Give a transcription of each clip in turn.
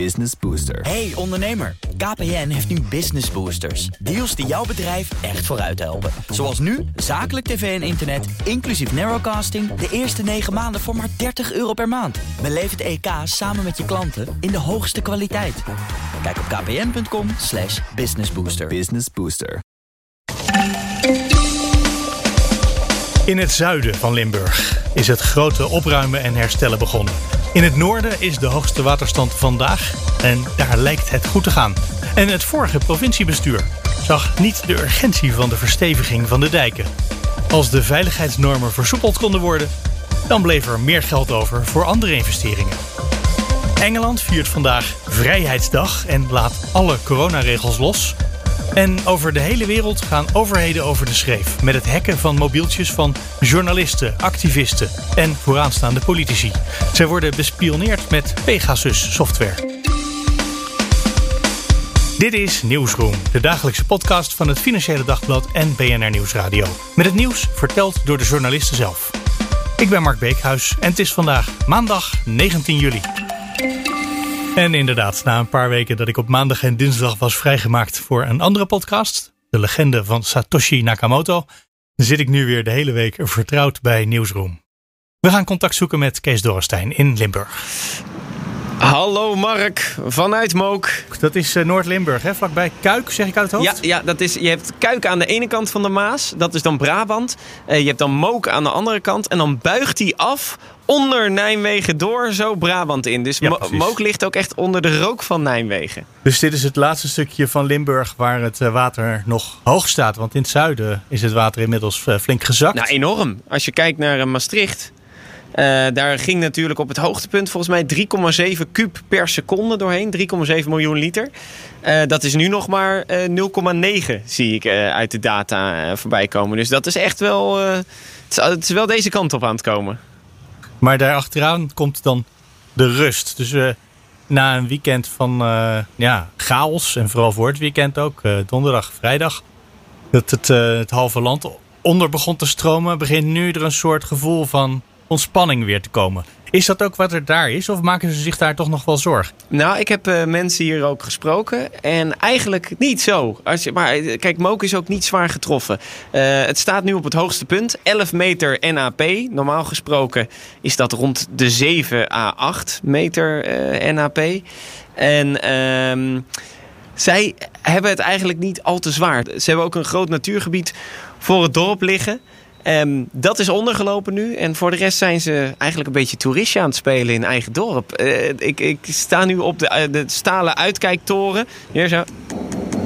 Business Booster. Hey ondernemer, KPN heeft nu Business Boosters. Deals die jouw bedrijf echt vooruit helpen. Zoals nu, zakelijk tv en internet, inclusief narrowcasting... de eerste 9 maanden voor maar 30 euro per maand. Beleef het EK samen met je klanten in de hoogste kwaliteit. Kijk op kpn.com slash businessbooster. Business Booster. In het zuiden van Limburg is het grote opruimen en herstellen begonnen. In het noorden is de hoogste waterstand vandaag en daar lijkt het goed te gaan. En het vorige provinciebestuur zag niet de urgentie van de versteviging van de dijken. Als de veiligheidsnormen versoepeld konden worden, dan bleef er meer geld over voor andere investeringen. Engeland viert vandaag Vrijheidsdag en laat alle coronaregels los. En over de hele wereld gaan overheden over de schreef met het hacken van mobieltjes van journalisten, activisten en vooraanstaande politici. Zij worden bespioneerd met Pegasus software. Dit is Nieuwsroom, de dagelijkse podcast van het Financiële Dagblad en BNR Nieuwsradio. Met het nieuws verteld door de journalisten zelf. Ik ben Mark Beekhuis en het is vandaag maandag 19 juli. En inderdaad, na een paar weken dat ik op maandag en dinsdag was vrijgemaakt voor een andere podcast, de legende van Satoshi Nakamoto, zit ik nu weer de hele week vertrouwd bij Nieuwsroom. We gaan contact zoeken met Kees Dorrestein in Limburg. Hallo Mark, vanuit Mook. Dat is eh, Noord-Limburg, hè? vlakbij Kuik, zeg ik uit het Ja, hoofd? ja dat is, je hebt Kuik aan de ene kant van de Maas, dat is dan Brabant. Eh, je hebt dan Mook aan de andere kant en dan buigt hij af onder Nijmegen door zo Brabant in. Dus Ja. Mook ligt ook echt onder de rook van Nijmegen. Dus dit is het laatste stukje van Limburg waar het eh, water nog hoog staat. Want in het zuiden is het water inmiddels eh, flink gezakt. Nou, enorm. Als je kijkt naar eh, Maastricht. daar ging natuurlijk op het hoogtepunt volgens mij 3,7 kuub per seconde doorheen. 3,7 miljoen liter. Dat is nu nog maar eh, 0,9 zie ik uit de data voorbij komen. Dus dat is echt wel, het, is, het is wel deze kant op aan het komen. Maar daarachteraan komt dan de rust. Dus eh, na een weekend van eh, ja, chaos, en vooral voor het weekend ook, eh, donderdag, vrijdag, dat het, het halve land onder begon te stromen, begint nu er een soort gevoel van ontspanning weer te komen. Is dat ook wat er daar is, of maken ze zich daar toch nog wel zorgen? Nou, ik heb eh, mensen hier ook gesproken. En eigenlijk niet zo. Als je, maar eh, kijk, Mook is ook niet zwaar getroffen. Eh, het staat nu op het hoogste punt. 11 meter NAP. Normaal gesproken is dat rond de 7 à 8 meter eh, NAP. En ehm, zij hebben het eigenlijk niet al te zwaar. Ze hebben ook een groot natuurgebied voor het dorp liggen. Ehm, dat is ondergelopen nu. En voor de rest zijn ze eigenlijk een beetje toeristje aan het spelen in eigen dorp. Eh, ik, ik sta nu op de, eh, de stalen uitkijktoren. Hier zo.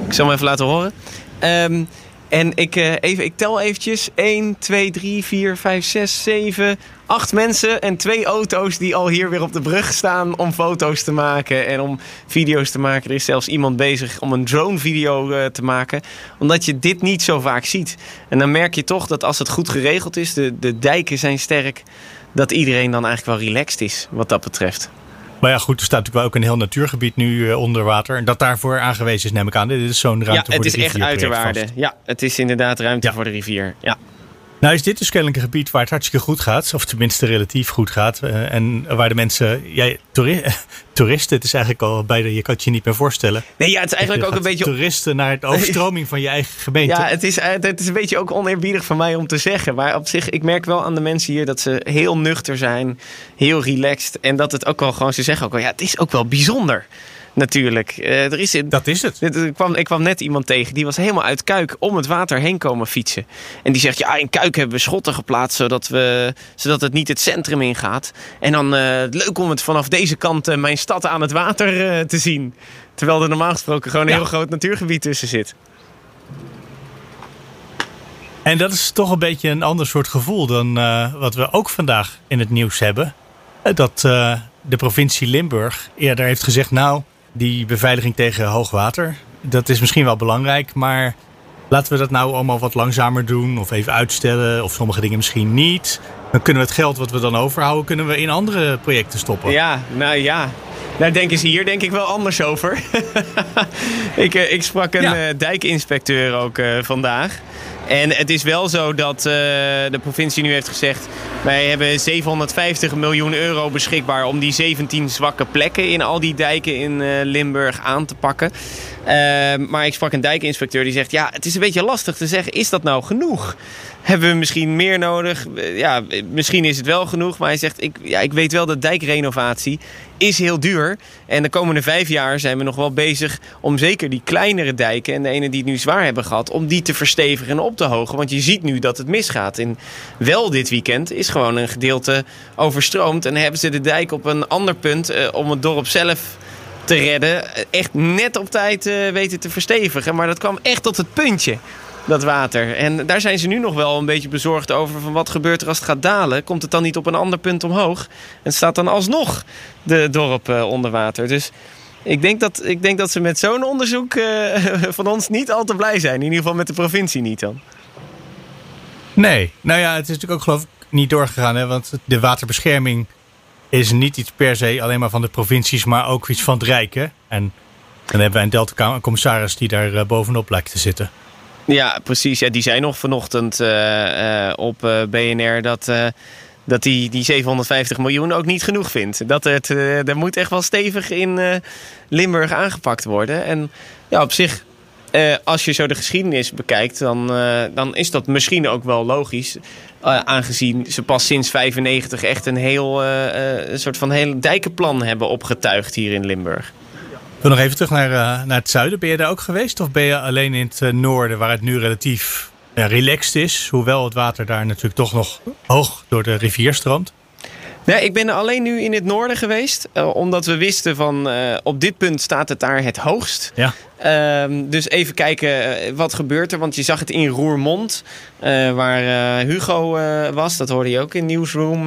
Ik zal hem even laten horen. Ehm, en ik, eh, even, ik tel eventjes. 1, 2, 3, 4, 5, 6, 7, 8 mensen en twee auto's die al hier weer op de brug staan om foto's te maken en om video's te maken. Er is zelfs iemand bezig om een drone video eh, te maken. Omdat je dit niet zo vaak ziet. En dan merk je toch dat als het goed geregeld is, de, de dijken zijn sterk, dat iedereen dan eigenlijk wel relaxed is wat dat betreft. Maar ja, goed, er staat natuurlijk wel ook een heel natuurgebied nu eh, onder water. En dat daarvoor aangewezen is, neem ik aan. Dit is zo'n ruimte ja, voor het de is echt rivierproject uiterwaarde. vast. Ja, het is inderdaad ruimte Ja. voor de rivier. Ja. Nou is dit dus kennelijk een gebied waar het hartstikke goed gaat. Of tenminste relatief goed gaat. eh, en waar de mensen... Jij, toeri- toeristen, het is eigenlijk al bijna... Je kan het je niet meer voorstellen. Nee, ja, het is eigenlijk ook een beetje Toeristen naar de overstroming van je eigen gemeente. Ja, het is, eh, het is een beetje ook oneerbiedig van mij om te zeggen. Maar op zich, ik merk wel aan de mensen hier dat ze heel nuchter zijn. Heel relaxed. En dat het ook wel gewoon, ze zeggen ook wel, ja, het is ook wel bijzonder. Natuurlijk. Eh, er is, Dat is het. Ik kwam, ik kwam net iemand tegen die was helemaal uit Kuik om het water heen komen fietsen. En die zegt: Ja, in Kuik hebben we schotten geplaatst zodat, we, zodat het niet het centrum ingaat. En dan eh, leuk om het vanaf deze kant eh, mijn stad aan het water eh, te zien. Terwijl er normaal gesproken gewoon een Ja. heel groot natuurgebied tussen zit. En dat is toch een beetje een ander soort gevoel dan eh, wat we ook vandaag in het nieuws hebben. Eh, Dat eh, de provincie Limburg eerder heeft gezegd: Nou, die beveiliging tegen hoogwater, dat is misschien wel belangrijk, maar laten we dat nou allemaal wat langzamer doen of even uitstellen of sommige dingen misschien niet. Dan kunnen we het geld wat we dan overhouden, kunnen we in andere projecten stoppen. Ja, nou ja. Daar denken ze hier denk ik wel anders over. ik, eh, ik sprak een Ja. eh, dijkinspecteur ook eh, vandaag. En het is wel zo dat de provincie nu heeft gezegd... wij hebben 750 miljoen euro beschikbaar om die 17 zwakke plekken... in al die dijken in Limburg aan te pakken. Uh, maar ik sprak een dijkinspecteur die zegt... ja, het is een beetje lastig te zeggen, is dat nou genoeg? Hebben we misschien meer nodig? Ja, misschien is het wel genoeg. Maar hij zegt, ik, ja, ik weet wel dat dijkrenovatie is heel duur. En de komende vijf jaar zijn we nog wel bezig om zeker die kleinere dijken... en de ene die het nu zwaar hebben gehad, om die te verstevigen en op te hogen. Want je ziet nu dat het misgaat. En wel dit weekend is gewoon een gedeelte overstroomd. En hebben ze de dijk op een ander punt uh, om het dorp zelf te redden... echt net op tijd uh, weten te verstevigen. Maar dat kwam echt tot het puntje dat water. En daar zijn ze nu nog wel een beetje bezorgd over van wat gebeurt er als het gaat dalen. Komt het dan niet op een ander punt omhoog? En staat dan alsnog de dorp uh, onder water. Dus ik denk dat, ik denk dat ze met zo'n onderzoek uh, van ons niet al te blij zijn. In ieder geval met de provincie niet dan. Nee, nou ja, het is natuurlijk ook geloof ik niet doorgegaan. Hè? Want de waterbescherming is niet iets per se alleen maar van de provincies, maar ook iets van het Rijk. Hè? En dan hebben wij een Delta-commissaris die daar uh, bovenop lijkt te zitten. Ja, precies. Ja, die zei nog vanochtend uh, uh, op uh, BNR dat, dat die, die 750 miljoen ook niet genoeg vindt. Dat het, er moet echt wel stevig in Limburg aangepakt worden. En ja, op zich, als je zo de geschiedenis bekijkt, dan, dan is dat misschien ook wel logisch. aangezien ze pas sinds 95 echt een heel een soort van heel dijkenplan hebben opgetuigd hier in Limburg. Wil nog even terug naar, uh, naar het zuiden. Ben je daar ook geweest? Of ben je alleen in het uh, noorden, waar het nu relatief uh, relaxed is? Hoewel het water daar natuurlijk toch nog hoog door de rivier stroomt. Nee, ik ben alleen nu in het noorden geweest. omdat we wisten van op dit punt staat het daar het hoogst. Ja. Um, dus even kijken wat gebeurt er. Want je zag het in Roermond, uh, waar uh, Hugo uh, was. Dat hoorde je ook in Newsroom.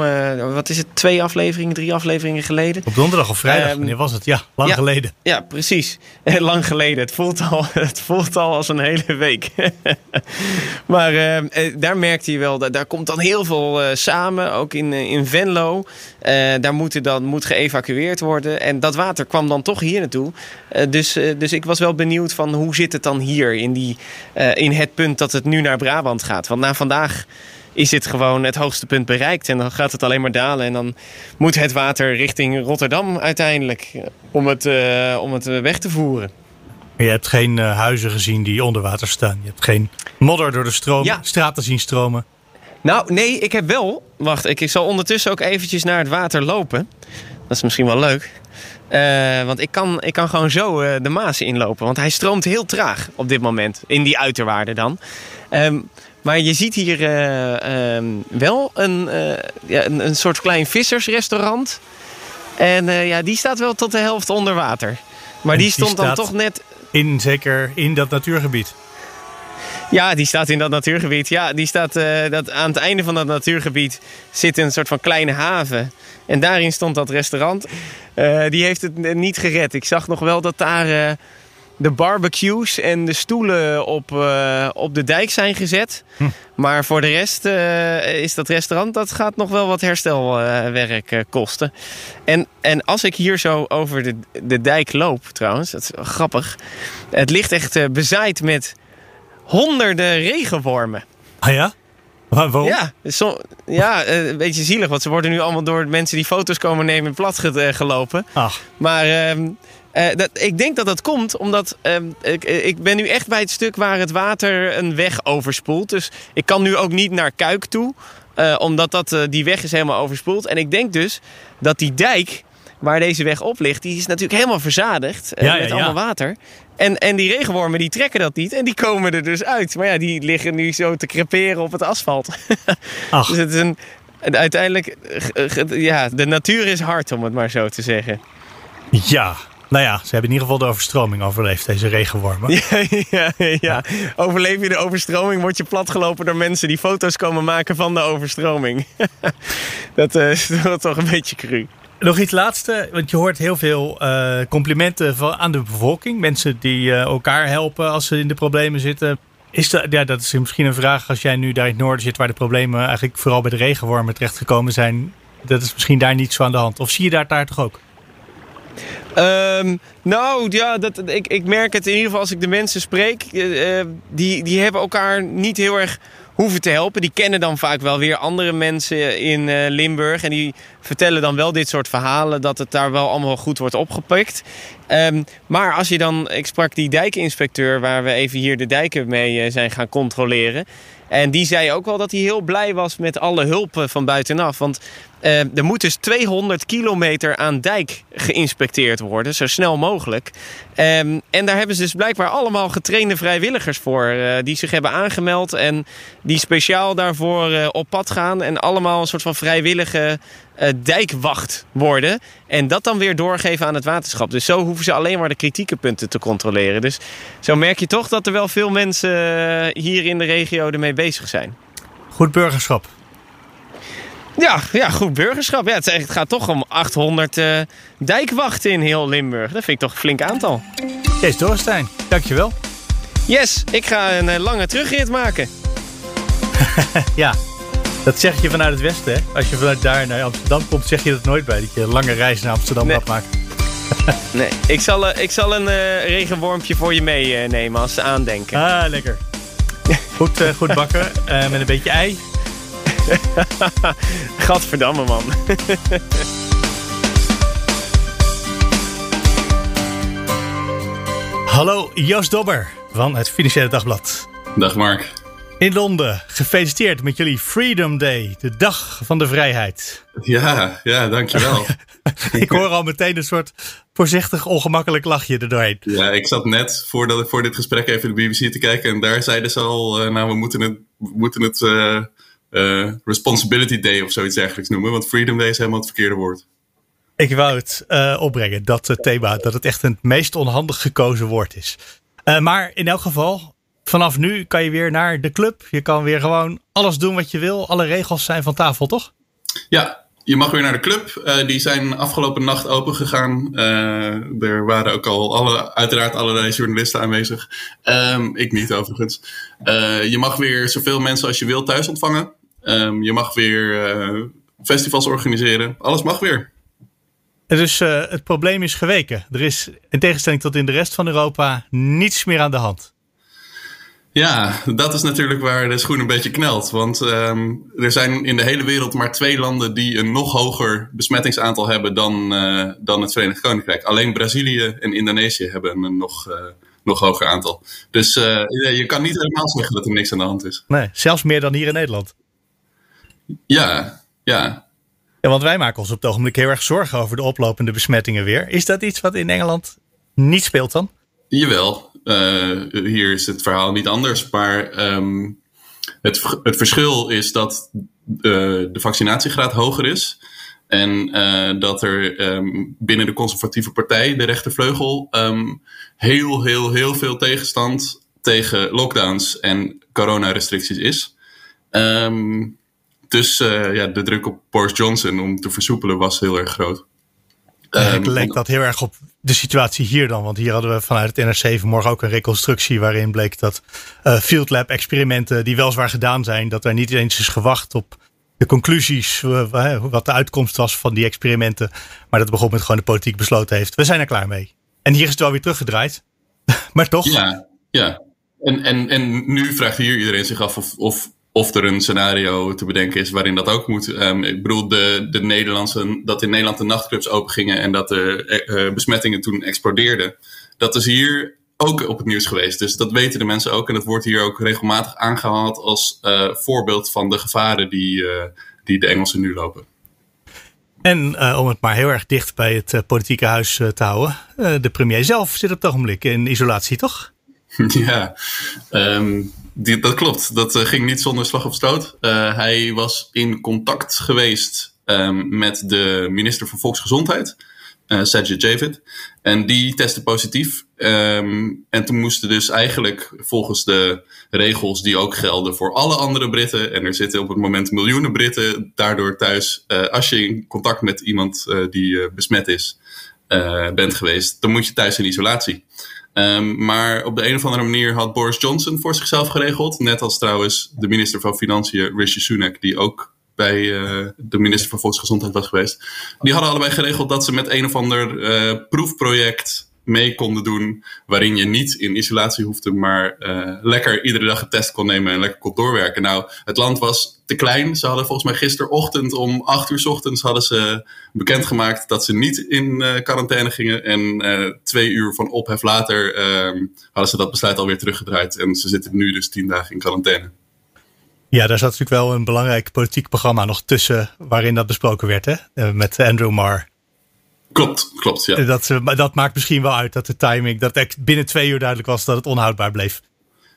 wat is het? Twee afleveringen, drie afleveringen geleden? Op donderdag of vrijdag, um, wanneer was het? Ja, lang ja, geleden. Ja, precies. lang geleden. Het voelt al, het voelt al als een hele week. maar daar merkte je wel, daar, daar komt dan heel veel samen. Ook in, in Venlo. daar moet, dan, moet geëvacueerd worden. En dat water kwam dan toch hier naartoe. dus, dus ik was wel benieuwd van hoe zit het dan hier in, die, uh, in het punt dat het nu naar Brabant gaat. Want na vandaag is het gewoon het hoogste punt bereikt. En dan gaat het alleen maar dalen. En dan moet het water richting Rotterdam uiteindelijk om het, uh, om het weg te voeren. Je hebt geen uh, huizen gezien die onder water staan. Je hebt geen modder door de stroom, ja. straten zien stromen. Nou, nee, ik heb wel. Wacht, ik zal ondertussen ook eventjes naar het water lopen. Dat is misschien wel leuk. Uh, want ik kan, ik kan gewoon zo uh, de Maas inlopen. Want hij stroomt heel traag op dit moment. In die uiterwaarden dan. Um, maar je ziet hier uh, um, wel een, ja, een, een, soort klein vissersrestaurant. En ja, die staat wel tot de helft onder water. Maar die, die stond dan toch net... In, zeker in dat natuurgebied. Ja, die staat in dat natuurgebied. Ja, die staat uh, dat aan het einde van dat natuurgebied zit een soort van kleine haven. En daarin stond dat restaurant. Uh, die heeft het niet gered. Ik zag nog wel dat daar uh, de barbecues en de stoelen op, op de dijk zijn gezet. Hm. Maar voor de rest is dat restaurant, dat gaat nog wel wat herstelwerk kosten. En, en als ik hier zo over de, de dijk loop trouwens, dat is grappig. Het ligt echt bezaaid met honderden regenwormen. Ah ja? Waarom? Ja, so, ja, een beetje zielig. Want ze worden nu allemaal door mensen die foto's komen nemen plat gelopen. Ach. Maar uh, uh, dat, ik denk dat dat komt omdat uh, ik, ik, ben nu echt bij het stuk waar het water een weg overspoelt. Dus ik kan nu ook niet naar Kuik toe. Uh, omdat dat, die weg is helemaal overspoeld. En ik denk dus dat die dijk waar deze weg op ligt, die is natuurlijk helemaal verzadigd ja, met ja, allemaal ja. water. En, en die regenwormen die trekken dat niet en die komen er dus uit. Maar ja, die liggen nu zo te creperen op het asfalt. Ach. dus het is een, uiteindelijk, ja, de natuur is hard om het maar zo te zeggen. Ja, nou ja, ze hebben in ieder geval de overstroming overleefd, deze regenwormen. Ja, ja, ja. ja. Overleef je de overstroming, word je platgelopen door mensen die foto's komen maken van de overstroming. dat uh, is toch een beetje cru. Nog iets laatste, want je hoort heel veel uh, complimenten van, aan de bevolking. Mensen die uh, elkaar helpen als ze in de problemen zitten. Is dat, ja, dat is misschien een vraag als jij nu daar in het noorden zit, waar de problemen eigenlijk vooral bij de regenwormen terechtgekomen zijn. Dat is misschien daar niet zo aan de hand. Of zie je daar, daar toch ook? Ehm, nou ja, dat, ik, ik merk het in ieder geval als ik de mensen spreek. eh, eh, die, die hebben elkaar niet heel erg hoeven te helpen. Die kennen dan vaak wel weer andere mensen in eh, Limburg. En die vertellen dan wel dit soort verhalen. Dat het daar wel allemaal goed wordt opgepikt. Ehm, maar als je dan... Ik sprak die dijkinspecteur waar we even hier de dijken mee eh, zijn gaan controleren. En die zei ook wel dat hij heel blij was met alle hulp van buitenaf. Want uh, er moet dus 200 kilometer aan dijk geïnspecteerd worden, zo snel mogelijk. Um, en daar hebben ze dus blijkbaar allemaal getrainde vrijwilligers voor. Uh, die zich hebben aangemeld en die speciaal daarvoor op pad gaan. En allemaal een soort van vrijwillige dijkwacht worden. En dat dan weer doorgeven aan het waterschap. Dus zo hoeven ze alleen maar de kritieke punten te controleren. Dus zo merk je toch dat er wel veel mensen hier in de regio ermee bezig zijn. Goed burgerschap. Ja, ja, goed burgerschap. Ja, het, gaat toch om 800 uh, dijkwachten in heel Limburg. Dat vind ik toch een flink aantal. Kees Dorrestein, dankjewel. Yes, ik ga een lange terugrit maken. ja, dat zeg je vanuit het westen. Hè? Als je vanuit daar naar Amsterdam komt, zeg je dat nooit bij. Dat je een lange reis naar Amsterdam nee. gaat maken. nee, ik zal, uh, ik zal een regenwormpje voor je meenemen als ze aandenken. Ah, lekker. Goed, goed bakken met een beetje ei. Gadverdamme, man. Hallo, Joost Dobber van het Financiële Dagblad. Dag Mark. In Londen, gefeliciteerd met jullie Freedom Day, de dag van de vrijheid. Ja, ja, dankjewel. ik hoor al meteen een soort voorzichtig ongemakkelijk lachje erdoorheen. Ja, ik zat net voordat, voor dit gesprek even de BBC te kijken en daar zeiden ze al, uh, nou we moeten het, we moeten het uh, uh, Responsibility Day of zoiets dergelijks noemen. Want Freedom Day is helemaal het verkeerde woord. Ik wou het opbrengen, dat thema, dat het echt het meest onhandig gekozen woord is. maar in elk geval, vanaf nu kan je weer naar de club. Je kan weer gewoon alles doen wat je wil. Alle regels zijn van tafel, toch? Ja, je mag weer naar de club. Uh, die zijn afgelopen nacht open gegaan. Uh, er waren ook al alle, uiteraard allerlei journalisten aanwezig. Um, ik niet overigens. Uh, je mag weer zoveel mensen als je wilt thuis ontvangen. Um, je mag weer festivals organiseren. Alles mag weer. Dus het probleem is geweken. Er is in tegenstelling tot in de rest van Europa niets meer aan de hand. Ja, dat is natuurlijk waar de schoen een beetje knelt. Want um, er zijn in de hele wereld maar twee landen die een nog hoger besmettingsaantal hebben dan, uh, dan het Verenigd Koninkrijk. Alleen Brazilië en Indonesië hebben een nog, uh, nog hoger aantal. Dus uh, je kan niet helemaal zeggen dat er niks aan de hand is. Nee, zelfs meer dan hier in Nederland. Ja, ja. Ja, want wij maken ons op het ogenblik heel erg zorgen over de oplopende besmettingen weer. Is dat iets wat in Engeland niet speelt dan? Jawel, hier is het verhaal niet anders. Maar um, het, het verschil is dat uh, de vaccinatiegraad hoger is. En uh, dat er um, binnen de conservatieve partij, de rechtervleugel, um, heel, heel, heel veel tegenstand tegen lockdowns en coronarestricties is. dus ja, de druk op Boris Johnson om te versoepelen was heel erg groot. Um, leek dat heel erg op de situatie hier dan. Want hier hadden we vanuit het NRC vanmorgen ook een reconstructie waarin bleek dat uh, field lab experimenten die weliswaar gedaan zijn, dat er niet eens is gewacht op de conclusies, uh, wat de uitkomst was van die experimenten. Maar dat begon met gewoon de politiek besloten heeft. We zijn er klaar mee. En hier is het wel weer teruggedraaid. maar toch? Ja, ja. En, en, en nu vraagt hier iedereen zich af of, of of er een scenario te bedenken is waarin dat ook moet. Um, ik bedoel, de, de Nederlandse, dat in Nederland de nachtclubs open gingen en dat de uh, besmettingen toen explodeerden. Dat is hier ook op het nieuws geweest. Dus dat weten de mensen ook. En dat wordt hier ook regelmatig aangehaald als uh, voorbeeld van de gevaren die, die de Engelsen nu lopen. En om het maar heel erg dicht bij het politieke huis te houden. de premier zelf zit op het ogenblik in isolatie, toch? ja, die, dat klopt. Dat uh, ging niet zonder slag of stoot. Uh, hij was in contact geweest um, met de minister van Volksgezondheid, uh, Sajid Javid. En die testte positief. Um, en toen moesten dus eigenlijk volgens de regels die ook gelden voor alle andere Britten. En er zitten op het moment miljoenen Britten daardoor thuis. als je in contact met iemand die besmet is bent geweest, dan moet je thuis in isolatie. Um, maar op de een of andere manier had Boris Johnson voor zichzelf geregeld. Net als trouwens de minister van Financiën Rishi Sunak, die ook bij de minister van Volksgezondheid was geweest. Die hadden allebei geregeld dat ze met een of ander proefproject mee konden doen. Waarin je niet in isolatie hoefde, maar uh, lekker iedere dag een test kon nemen en lekker kon doorwerken. Nou, het land was te klein. Ze hadden volgens mij gisterochtend om 8 uur ochtends hadden ze bekendgemaakt dat ze niet in uh, quarantaine gingen. En uh, twee uur van ophef later ehm, hadden ze dat besluit alweer teruggedraaid. En ze zitten nu dus tien dagen in quarantaine. Ja, daar zat natuurlijk wel een belangrijk politiek programma nog tussen waarin dat besproken werd, hè? Met Andrew Marr. Klopt, klopt, ja. Dat, dat maakt misschien wel uit dat de timing, dat binnen twee uur duidelijk was dat het onhoudbaar bleef.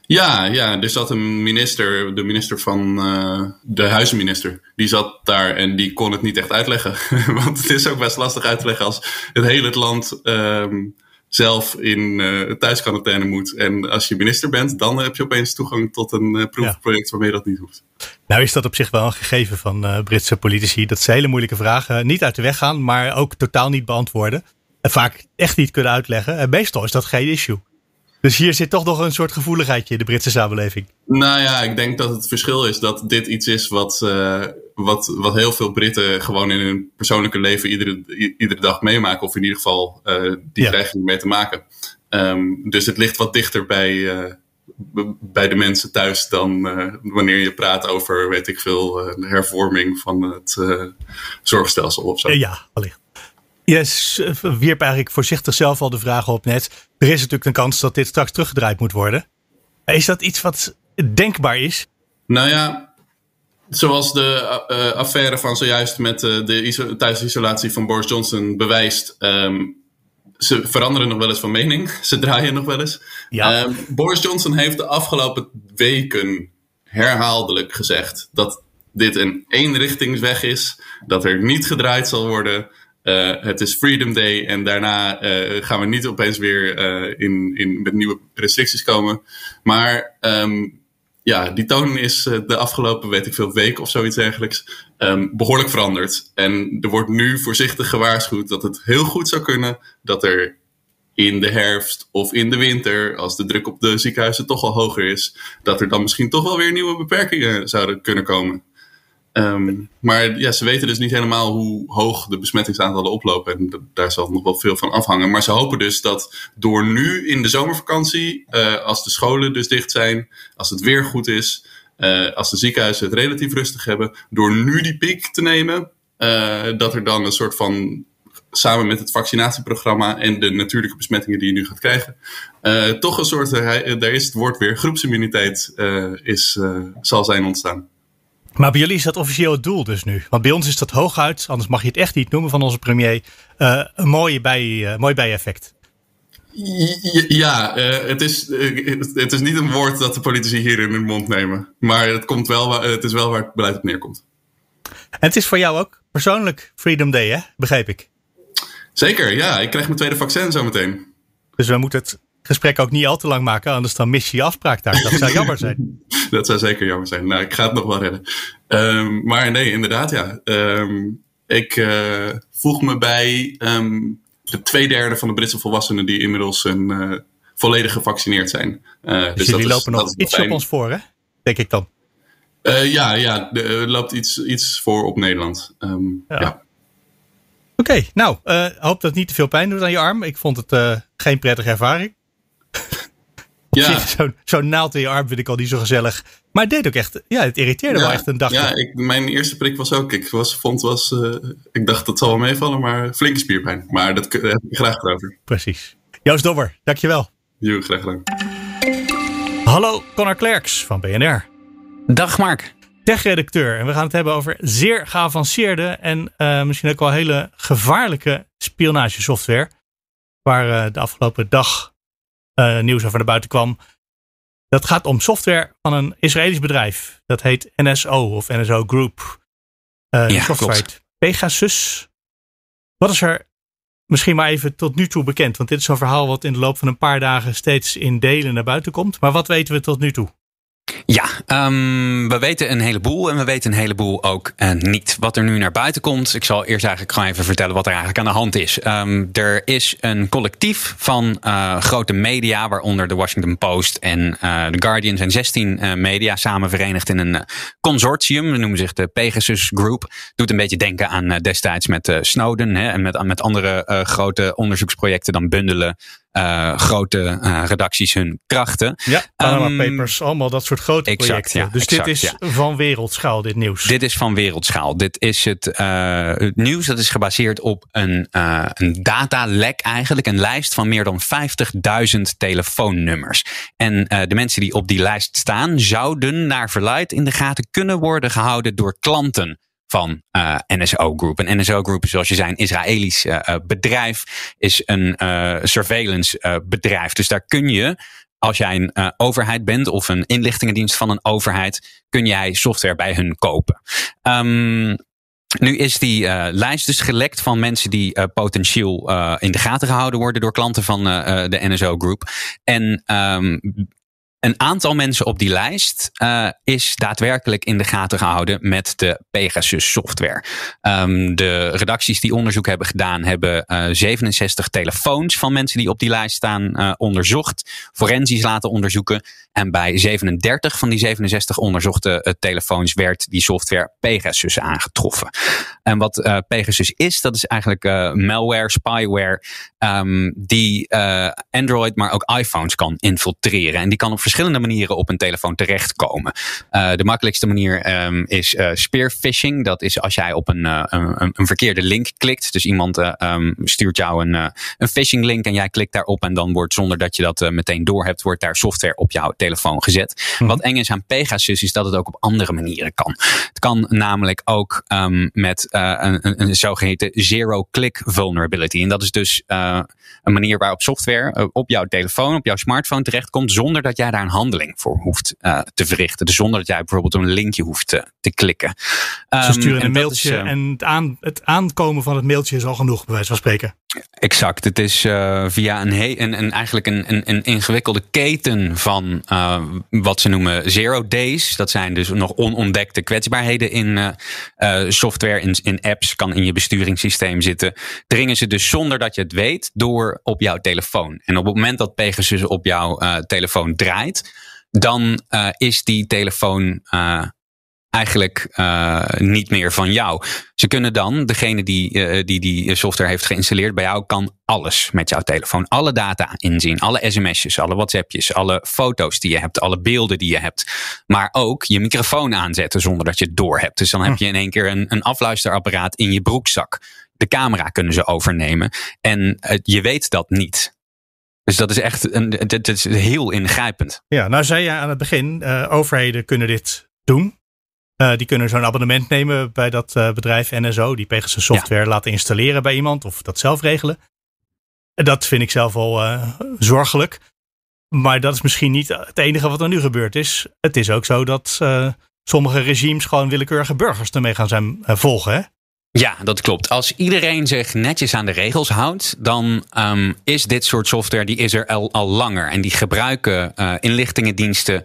Ja, ja, er zat een minister, de minister van uh, de huizenminister, die zat daar en die kon het niet echt uitleggen. Want het is ook best lastig uit te leggen als het hele land um, zelf in uh, thuisquarantaine moet. En als je minister bent, dan heb je opeens toegang tot een uh, proefproject waarmee dat niet hoeft. Nou is dat op zich wel een gegeven van uh, Britse politici. Dat ze hele moeilijke vragen niet uit de weg gaan, maar ook totaal niet beantwoorden. En vaak echt niet kunnen uitleggen. En meestal is dat geen issue. Dus hier zit toch nog een soort gevoeligheidje in de Britse samenleving. Nou ja, ik denk dat het verschil is dat dit iets is wat, wat, wat heel veel Britten gewoon in hun persoonlijke leven iedere, iedere dag meemaken. Of in ieder geval uh, die ja. krijgen mee te maken. Um, dus het ligt wat dichter bij, uh, bij de mensen thuis dan wanneer je praat over, weet ik veel, de hervorming van het zorgstelsel of zo. Ja, wellicht. Je wierp eigenlijk voorzichtig zelf al de vraag op net. Er is natuurlijk een kans dat dit straks teruggedraaid moet worden. Is dat iets wat denkbaar is? Nou ja, zoals de uh, affaire van zojuist met uh, de iso thuisisolatie van Boris Johnson bewijst. Um, ze veranderen nog wel eens van mening. Ze draaien nog wel eens. Ja. Um, Boris Johnson heeft de afgelopen weken herhaaldelijk gezegd dat dit een eenrichtingsweg is. Dat er niet gedraaid zal worden. Uh, het is Freedom Day en daarna gaan we niet opeens weer in, in, met nieuwe restricties komen. Maar um, ja, die toon is de afgelopen, weet ik veel, week of zoiets dergelijks um, behoorlijk veranderd. En er wordt nu voorzichtig gewaarschuwd dat het heel goed zou kunnen dat er in de herfst of in de winter, als de druk op de ziekenhuizen toch al hoger is, dat er dan misschien toch wel weer nieuwe beperkingen zouden kunnen komen. Um, maar ja, ze weten dus niet helemaal hoe hoog de besmettingsaantallen oplopen. En daar zal nog wel veel van afhangen. Maar ze hopen dus dat door nu in de zomervakantie, uh, als de scholen dus dicht zijn, als het weer goed is, uh, als de ziekenhuizen het relatief rustig hebben, door nu die piek te nemen, uh, dat er dan een soort van samen met het vaccinatieprogramma en de natuurlijke besmettingen die je nu gaat krijgen, toch een soort, daar is het woord weer, groepsimmuniteit is, zal zijn ontstaan. Maar bij jullie is dat officieel het doel dus nu. Want bij ons is dat hooguit, anders mag je het echt niet noemen van onze premier, uh, een mooie, bij, uh, mooi bijeffect. Ja, uh, het, is, het is niet een woord dat de politici hier in hun mond nemen. Maar het, komt wel, het is wel waar het beleid op neerkomt. En het is voor jou ook persoonlijk Freedom Day, hè? begreep ik. Zeker, ja. Ik krijg mijn tweede vaccin zometeen. Dus we moeten het gesprek ook niet al te lang maken, anders dan mis je je afspraak daar. Dat zou jammer zijn. dat zou zeker jammer zijn. Nou, ik ga het nog wel redden. Um, maar nee, inderdaad, ja. Um, ik uh, voeg me bij um, de twee derde van de Britse volwassenen die inmiddels een, uh, volledig gevaccineerd zijn. Uh, dus, dus jullie lopen is, nog iets op ons voor, hè? Denk ik dan. ja, ja, er loopt iets, iets voor op Nederland. ja. ja. Oké, okay, nou, hoop dat het niet te veel pijn doet aan je arm. Ik vond het geen prettige ervaring. Ja. Zo'n zo naald in je arm vind ik al niet zo gezellig. Maar het deed ook echt, ja, het irriteerde ja, wel echt een dag. Ja, ik, mijn eerste prik was ook, ik was, vond was, uh, ik dacht dat zal wel meevallen, maar flinke spierpijn. Maar dat heb ik graag over. Precies. Joost Dobber, dankjewel. Jo, graag gedaan. Hallo, Connor Klerks van BNR. Dag Mark. Tech-redacteur. En we gaan het hebben over zeer geavanceerde en uh, misschien ook wel hele gevaarlijke spionagesoftware. Waar uh, de afgelopen dag uh, nieuws over naar buiten kwam. Dat gaat om software van een Israëlisch bedrijf. Dat heet NSO of NSO Group. Uh, ja, software. Pegasus. Wat is er misschien maar even tot nu toe bekend? Want dit is een verhaal wat in de loop van een paar dagen steeds in delen naar buiten komt. Maar wat weten we tot nu toe? Ja, um, we weten een heleboel en we weten een heleboel ook uh, niet. Wat er nu naar buiten komt, ik zal eerst eigenlijk gewoon even vertellen wat er eigenlijk aan de hand is. Um, er is een collectief van uh, grote media, waaronder de Washington Post en uh, The Guardian, zijn 16 media samen verenigd in een consortium. We noemen zich de Pegasus Group. Doet een beetje denken aan destijds met Snowden hè, en met, met andere grote onderzoeksprojecten dan bundelen uh, grote uh, redacties hun krachten. Ja, Panama um, Papers, allemaal dat soort grote exact, projecten. Ja, dus exact, dit is ja. van wereldschaal, dit nieuws. Dit is van wereldschaal. Dit is het, uh, het nieuws dat is gebaseerd op een, een datalek eigenlijk. Een lijst van meer dan 50.000 telefoonnummers. En de mensen die op die lijst staan zouden naar verluid in de gaten kunnen worden gehouden door klanten van uh, NSO Group. En NSO Group, zoals je zei, een Israëlisch uh, bedrijf, is een surveillance bedrijf. Dus daar kun je, als jij een overheid bent of een inlichtingendienst van een overheid, kun jij software bij hun kopen. Um, nu is die lijst dus gelekt van mensen die potentieel in de gaten gehouden worden door klanten van de NSO Group. En um, een aantal mensen op die lijst uh, is daadwerkelijk in de gaten gehouden met de Pegasus software. Um, de redacties die onderzoek hebben gedaan, hebben uh, 67 telefoons van mensen die op die lijst staan uh, onderzocht, forensisch laten onderzoeken. En bij 37 van die 67 onderzochte telefoons werd die software Pegasus aangetroffen. En wat uh, Pegasus is, dat is eigenlijk uh, malware, spyware, um, die Android, maar ook iPhones kan infiltreren. En die kan op verschillende manieren op een telefoon terechtkomen. de makkelijkste manier um, is spearphishing. Dat is als jij op een, een, een, verkeerde link klikt. Dus iemand um, stuurt jou een, een phishing link en jij klikt daarop. En dan wordt zonder dat je dat meteen doorhebt, wordt daar software op jouw telefoon gezet. Mhm. Wat eng is aan Pegasus is dat het ook op andere manieren kan. Het kan namelijk ook um, met uh, een, een, een, zogeheten zero-click vulnerability. En dat is dus uh, een manier waarop software uh, op jouw telefoon, op jouw smartphone terechtkomt, zonder dat jij daar een handeling voor hoeft te verrichten. Dus zonder dat jij bijvoorbeeld een linkje hoeft te, te klikken. Um, Ze sturen een mailtje is, en het, aan, het aankomen van het mailtje is al genoeg, bij wijze van spreken. Exact. Het is uh, via een, een, een, eigenlijk een, een ingewikkelde keten van uh, wat ze noemen zero days. Dat zijn dus nog onontdekte kwetsbaarheden in uh, software, in, in apps, kan in je besturingssysteem zitten. Dringen ze dus zonder dat je het weet door op jouw telefoon. En op het moment dat Pegasus op jouw telefoon draait, dan is die telefoon eigenlijk uh, niet meer van jou. Ze kunnen dan, degene die, uh, die die software heeft geïnstalleerd bij jou, kan alles met jouw telefoon. Alle data inzien, alle sms'jes, alle whatsappjes, alle foto's die je hebt, alle beelden die je hebt. Maar ook je microfoon aanzetten zonder dat je het door hebt. Dus dan heb je in één keer een, een afluisterapparaat in je broekzak. De camera kunnen ze overnemen. En uh, je weet dat niet. Dus dat is echt een, dit is heel ingrijpend. Ja, nou zei je aan het begin, overheden kunnen dit doen. Uh, die kunnen zo'n abonnement nemen bij dat uh, bedrijf NSO, die Pegasus software ja. laten installeren bij iemand of dat zelf regelen. Dat vind ik zelf al uh, zorgelijk. Maar dat is misschien niet het enige wat er nu gebeurd is. Het is ook zo dat sommige regimes gewoon willekeurige burgers ermee gaan zijn volgen. Hè? Ja, dat klopt. Als iedereen zich netjes aan de regels houdt, dan um, is dit soort software die is er al, al langer. En die gebruiken inlichtingendiensten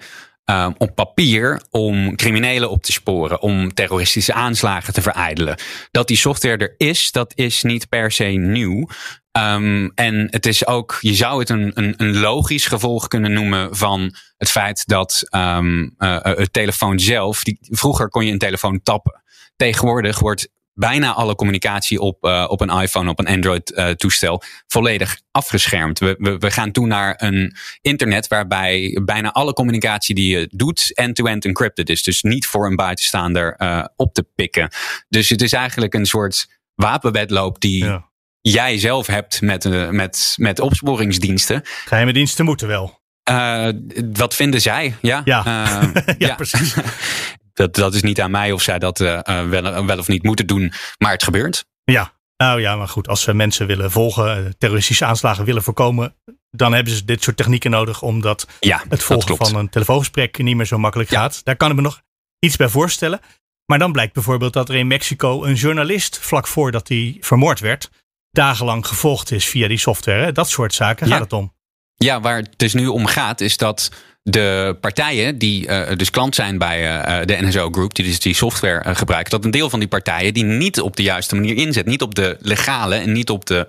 uh, op papier om criminelen op te sporen, om terroristische aanslagen te verijdelen. Dat die software er is, dat is niet per se nieuw. Um, en het is ook, je zou het een, een, een, logisch gevolg kunnen noemen van het feit dat um, uh, het telefoon zelf, die, vroeger kon je een telefoon tappen. Tegenwoordig wordt bijna alle communicatie op, uh, op een iPhone, op een Android uh, toestel volledig afgeschermd. We, we, we, gaan toe naar een internet waarbij bijna alle communicatie die je doet end-to-end encrypted is. Dus niet voor een buitenstaander uh, op te pikken. Dus het is eigenlijk een soort wapenwedloop die ja. jij zelf hebt met, met, met opsporingsdiensten. Geheime diensten moeten wel. Uh, wat vinden zij? Ja, ja. Uh, ja, ja, precies. Dat, dat is niet aan mij of zij dat uh, wel, wel of niet moeten doen, maar het gebeurt. Ja, nou ja, maar goed, als ze mensen willen volgen, terroristische aanslagen willen voorkomen, dan hebben ze dit soort technieken nodig, omdat ja, het volgen van een telefoongesprek niet meer zo makkelijk ja. gaat. Daar kan ik me nog iets bij voorstellen. Maar dan blijkt bijvoorbeeld dat er in Mexico een journalist, vlak voordat hij vermoord werd, dagenlang gevolgd is via die software. Dat soort zaken gaat het om. Ja, waar het dus nu om gaat, is dat de partijen die dus klant zijn bij de NSO Group, die dus die software gebruiken, dat een deel van die partijen die niet op de juiste manier inzet, niet op de legale en niet op de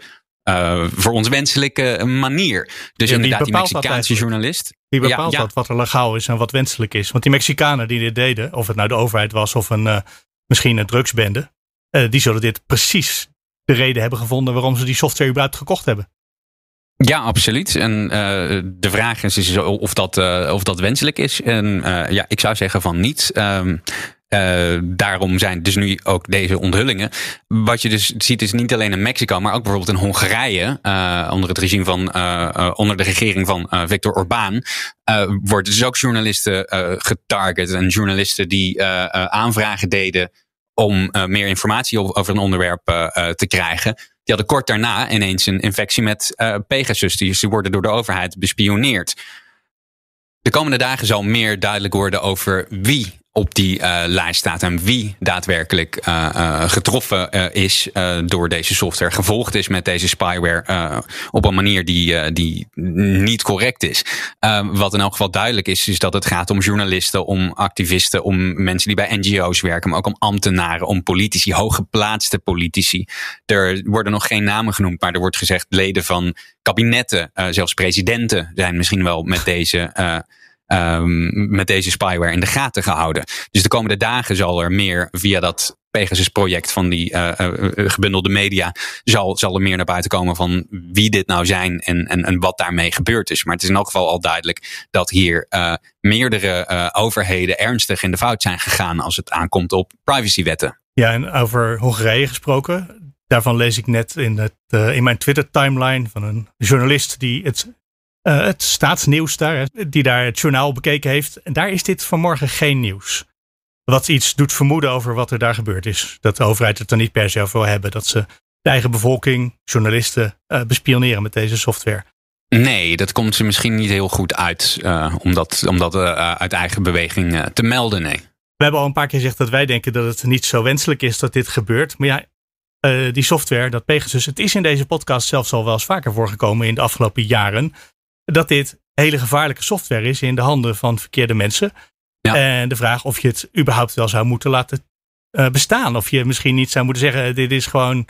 voor ons wenselijke manier. Dus inderdaad, die Mexicaanse journalist. Die bepaalt dat wat er legaal is en wat wenselijk is. Want die Mexicanen die dit deden, of het nou de overheid was of een, misschien een drugsbende, die zullen dit precies de reden hebben gevonden waarom ze die software überhaupt gekocht hebben. Ja, absoluut. En uh, de vraag is, is of, dat, uh, of dat wenselijk is. En uh, ja, ik zou zeggen van niet. Um, daarom zijn dus nu ook deze onthullingen. Wat je dus ziet is niet alleen in Mexico, maar ook bijvoorbeeld in Hongarije. onder het regime van, onder de regering van Viktor Orbán. worden dus ook journalisten getarget. En journalisten die aanvragen deden om meer informatie over een onderwerp te krijgen die hadden kort daarna ineens een infectie met uh, Pegasus. Die, die worden door de overheid bespioneerd. De komende dagen zal meer duidelijk worden over wie op die uh, lijst staat en wie daadwerkelijk uh, uh, getroffen is door deze software, gevolgd is met deze spyware op een manier die, die niet correct is. wat in elk geval duidelijk is, is dat het gaat om journalisten, om activisten, om mensen die bij NGO's werken, maar ook om ambtenaren, om politici, hooggeplaatste politici. Er worden nog geen namen genoemd, maar er wordt gezegd leden van kabinetten, zelfs presidenten zijn misschien wel met deze um, met deze spyware in de gaten gehouden. Dus de komende dagen zal er meer via dat Pegasus-project van die uh, uh, gebundelde media zal, zal er meer naar buiten komen van wie dit nou zijn en, en, en wat daarmee gebeurd is. Maar het is in elk geval al duidelijk dat hier meerdere overheden ernstig in de fout zijn gegaan als het aankomt op privacywetten. Ja, en over Hongarije gesproken. Daarvan lees ik net in, het, in mijn Twitter-timeline van een journalist die het uh, het staatsnieuws daar, die daar het journaal bekeken heeft. En daar is dit vanmorgen geen nieuws. Wat iets doet vermoeden over wat er daar gebeurd is. Dat de overheid het er niet per se over wil hebben. Dat ze de eigen bevolking, journalisten, uh, bespioneren met deze software. Nee, dat komt ze misschien niet heel goed uit uh, om dat, om dat uit eigen beweging te melden. Nee. We hebben al een paar keer gezegd dat wij denken dat het niet zo wenselijk is dat dit gebeurt. Maar ja, die software, dat Pegasus, het is in deze podcast zelfs al wel eens vaker voorgekomen in de afgelopen jaren dat dit hele gevaarlijke software is in de handen van verkeerde mensen. Ja. En de vraag of je het überhaupt wel zou moeten laten uh, bestaan. Of je misschien niet zou moeten zeggen: dit is gewoon.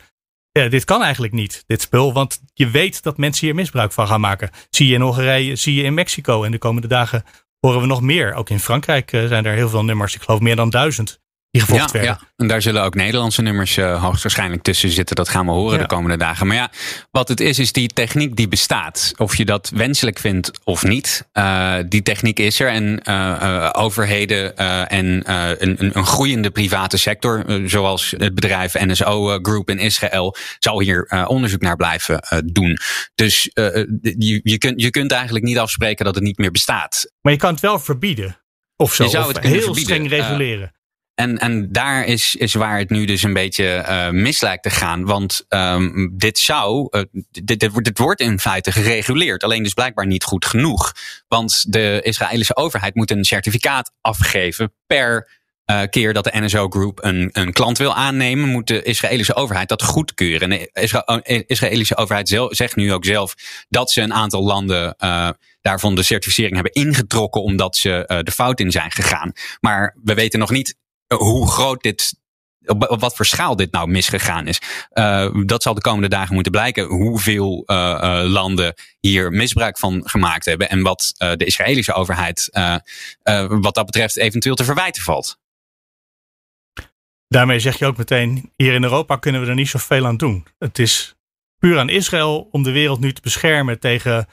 Ja, dit kan eigenlijk niet, dit spul. Want je weet dat mensen hier misbruik van gaan maken. Zie je in Hongarije, zie je in Mexico. En de komende dagen horen we nog meer. Ook in Frankrijk uh, zijn er heel veel nummers. Ik geloof meer dan duizend die gevolgd ja, werden. Ja, en daar zullen ook Nederlandse nummers uh, hoogstwaarschijnlijk tussen zitten. Dat gaan we horen de komende dagen. Maar ja, wat het is, is die techniek die bestaat. Of je dat wenselijk vindt of niet. Uh, die techniek is er. En uh, overheden en een, een, groeiende private sector, zoals het bedrijf NSO Group in Israël, zal hier onderzoek naar blijven doen. Dus je, je, kunt, je kunt eigenlijk niet afspreken dat het niet meer bestaat. Maar je kan het wel verbieden. Of zo. Je zou het heel streng reguleren. En, en daar is, is waar het nu dus een beetje uh, mis lijkt te gaan. Want um, dit zou, uh, dit, wordt in feite gereguleerd. Alleen dus blijkbaar niet goed genoeg. Want de Israëlische overheid moet een certificaat afgeven per uh, keer dat de NSO Group een, een klant wil aannemen, moet de Israëlische overheid dat goedkeuren. En de Israëlische overheid zegt nu ook zelf dat ze een aantal landen daarvan de certificering hebben ingetrokken omdat ze de fout in zijn gegaan. Maar we weten nog niet hoe groot dit op, wat voor schaal dit nou misgegaan is. Uh, dat zal de komende dagen moeten blijken. Hoeveel uh, landen hier misbruik van gemaakt hebben. En wat de Israëlische overheid wat dat betreft eventueel te verwijten valt. Daarmee zeg je ook meteen, hier in Europa kunnen we er niet zoveel aan doen. Het is puur aan Israël om de wereld nu te beschermen tegen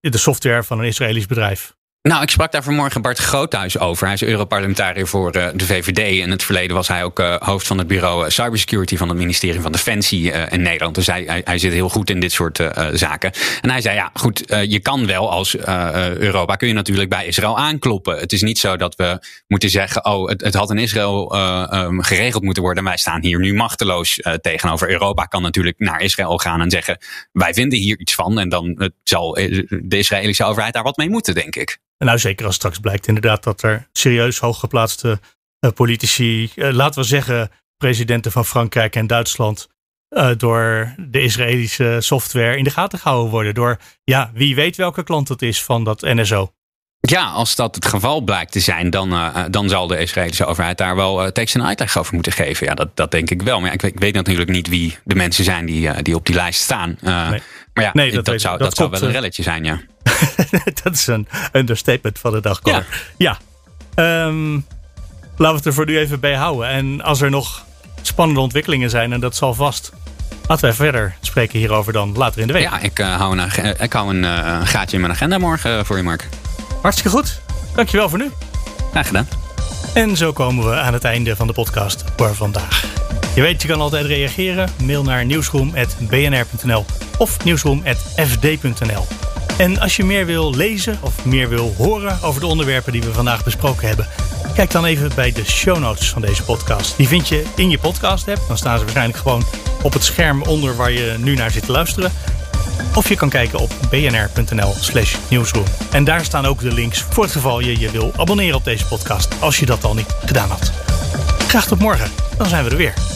de software van een Israëlisch bedrijf. Nou, ik sprak daar vanmorgen Bart Groothuis over. Hij is Europarlementariër voor uh, de VVD. In het verleden was hij ook uh, hoofd van het bureau uh, Cybersecurity van het ministerie van Defensie in Nederland. Dus hij, hij, zit heel goed in dit soort zaken. En hij zei, ja goed, je kan wel als Europa, kun je natuurlijk bij Israël aankloppen. Het is niet zo dat we moeten zeggen, oh, het, het had in Israël um, geregeld moeten worden. Wij staan hier nu machteloos tegenover. Europa kan natuurlijk naar Israël gaan en zeggen, wij vinden hier iets van. En dan zal de Israëlische overheid daar wat mee moeten, denk ik. En nou, zeker als straks blijkt inderdaad dat er serieus hooggeplaatste uh, politici, uh, laten we zeggen presidenten van Frankrijk en Duitsland, uh, door de Israëlische software in de gaten gehouden worden. Door, ja, wie weet welke klant het is van dat NSO. Ja, als dat het geval blijkt te zijn, dan, uh, dan zal de Israëlische overheid daar wel uh, tekst en uitleg over moeten geven. Ja, dat, dat denk ik wel. Maar ja, ik, ik, weet natuurlijk niet wie de mensen zijn die, uh, die op die lijst staan. Nee. Maar ja, nee, dat, dat, zou, dat, dat zou wel een relletje zijn, ja. dat is een understatement van de dag. Ja. ja. Um, laten we het er voor nu even bij houden. En als er nog spannende ontwikkelingen zijn, en dat zal vast Laten wij verder spreken hierover dan later in de week. Ja, ik uh, hou, een, ik hou een uh, gaatje in mijn agenda morgen voor je, Mark. Hartstikke goed. Dankjewel voor nu. Graag gedaan. En zo komen we aan het einde van de podcast voor vandaag. Je weet, je kan altijd reageren. Mail naar nieuwsroom.bnr.nl of nieuwsroom.fd.nl. En als je meer wil lezen of meer wil horen over de onderwerpen die we vandaag besproken hebben, kijk dan even bij de show notes van deze podcast. Die vind je in je podcast app. Dan staan ze waarschijnlijk gewoon op het scherm onder waar je nu naar zit te luisteren. Of je kan kijken op bnr.nl slash nieuwsroom. En daar staan ook de links voor het geval je je wil abonneren op deze podcast. Als je dat al niet gedaan had. Graag tot morgen. Dan zijn we er weer.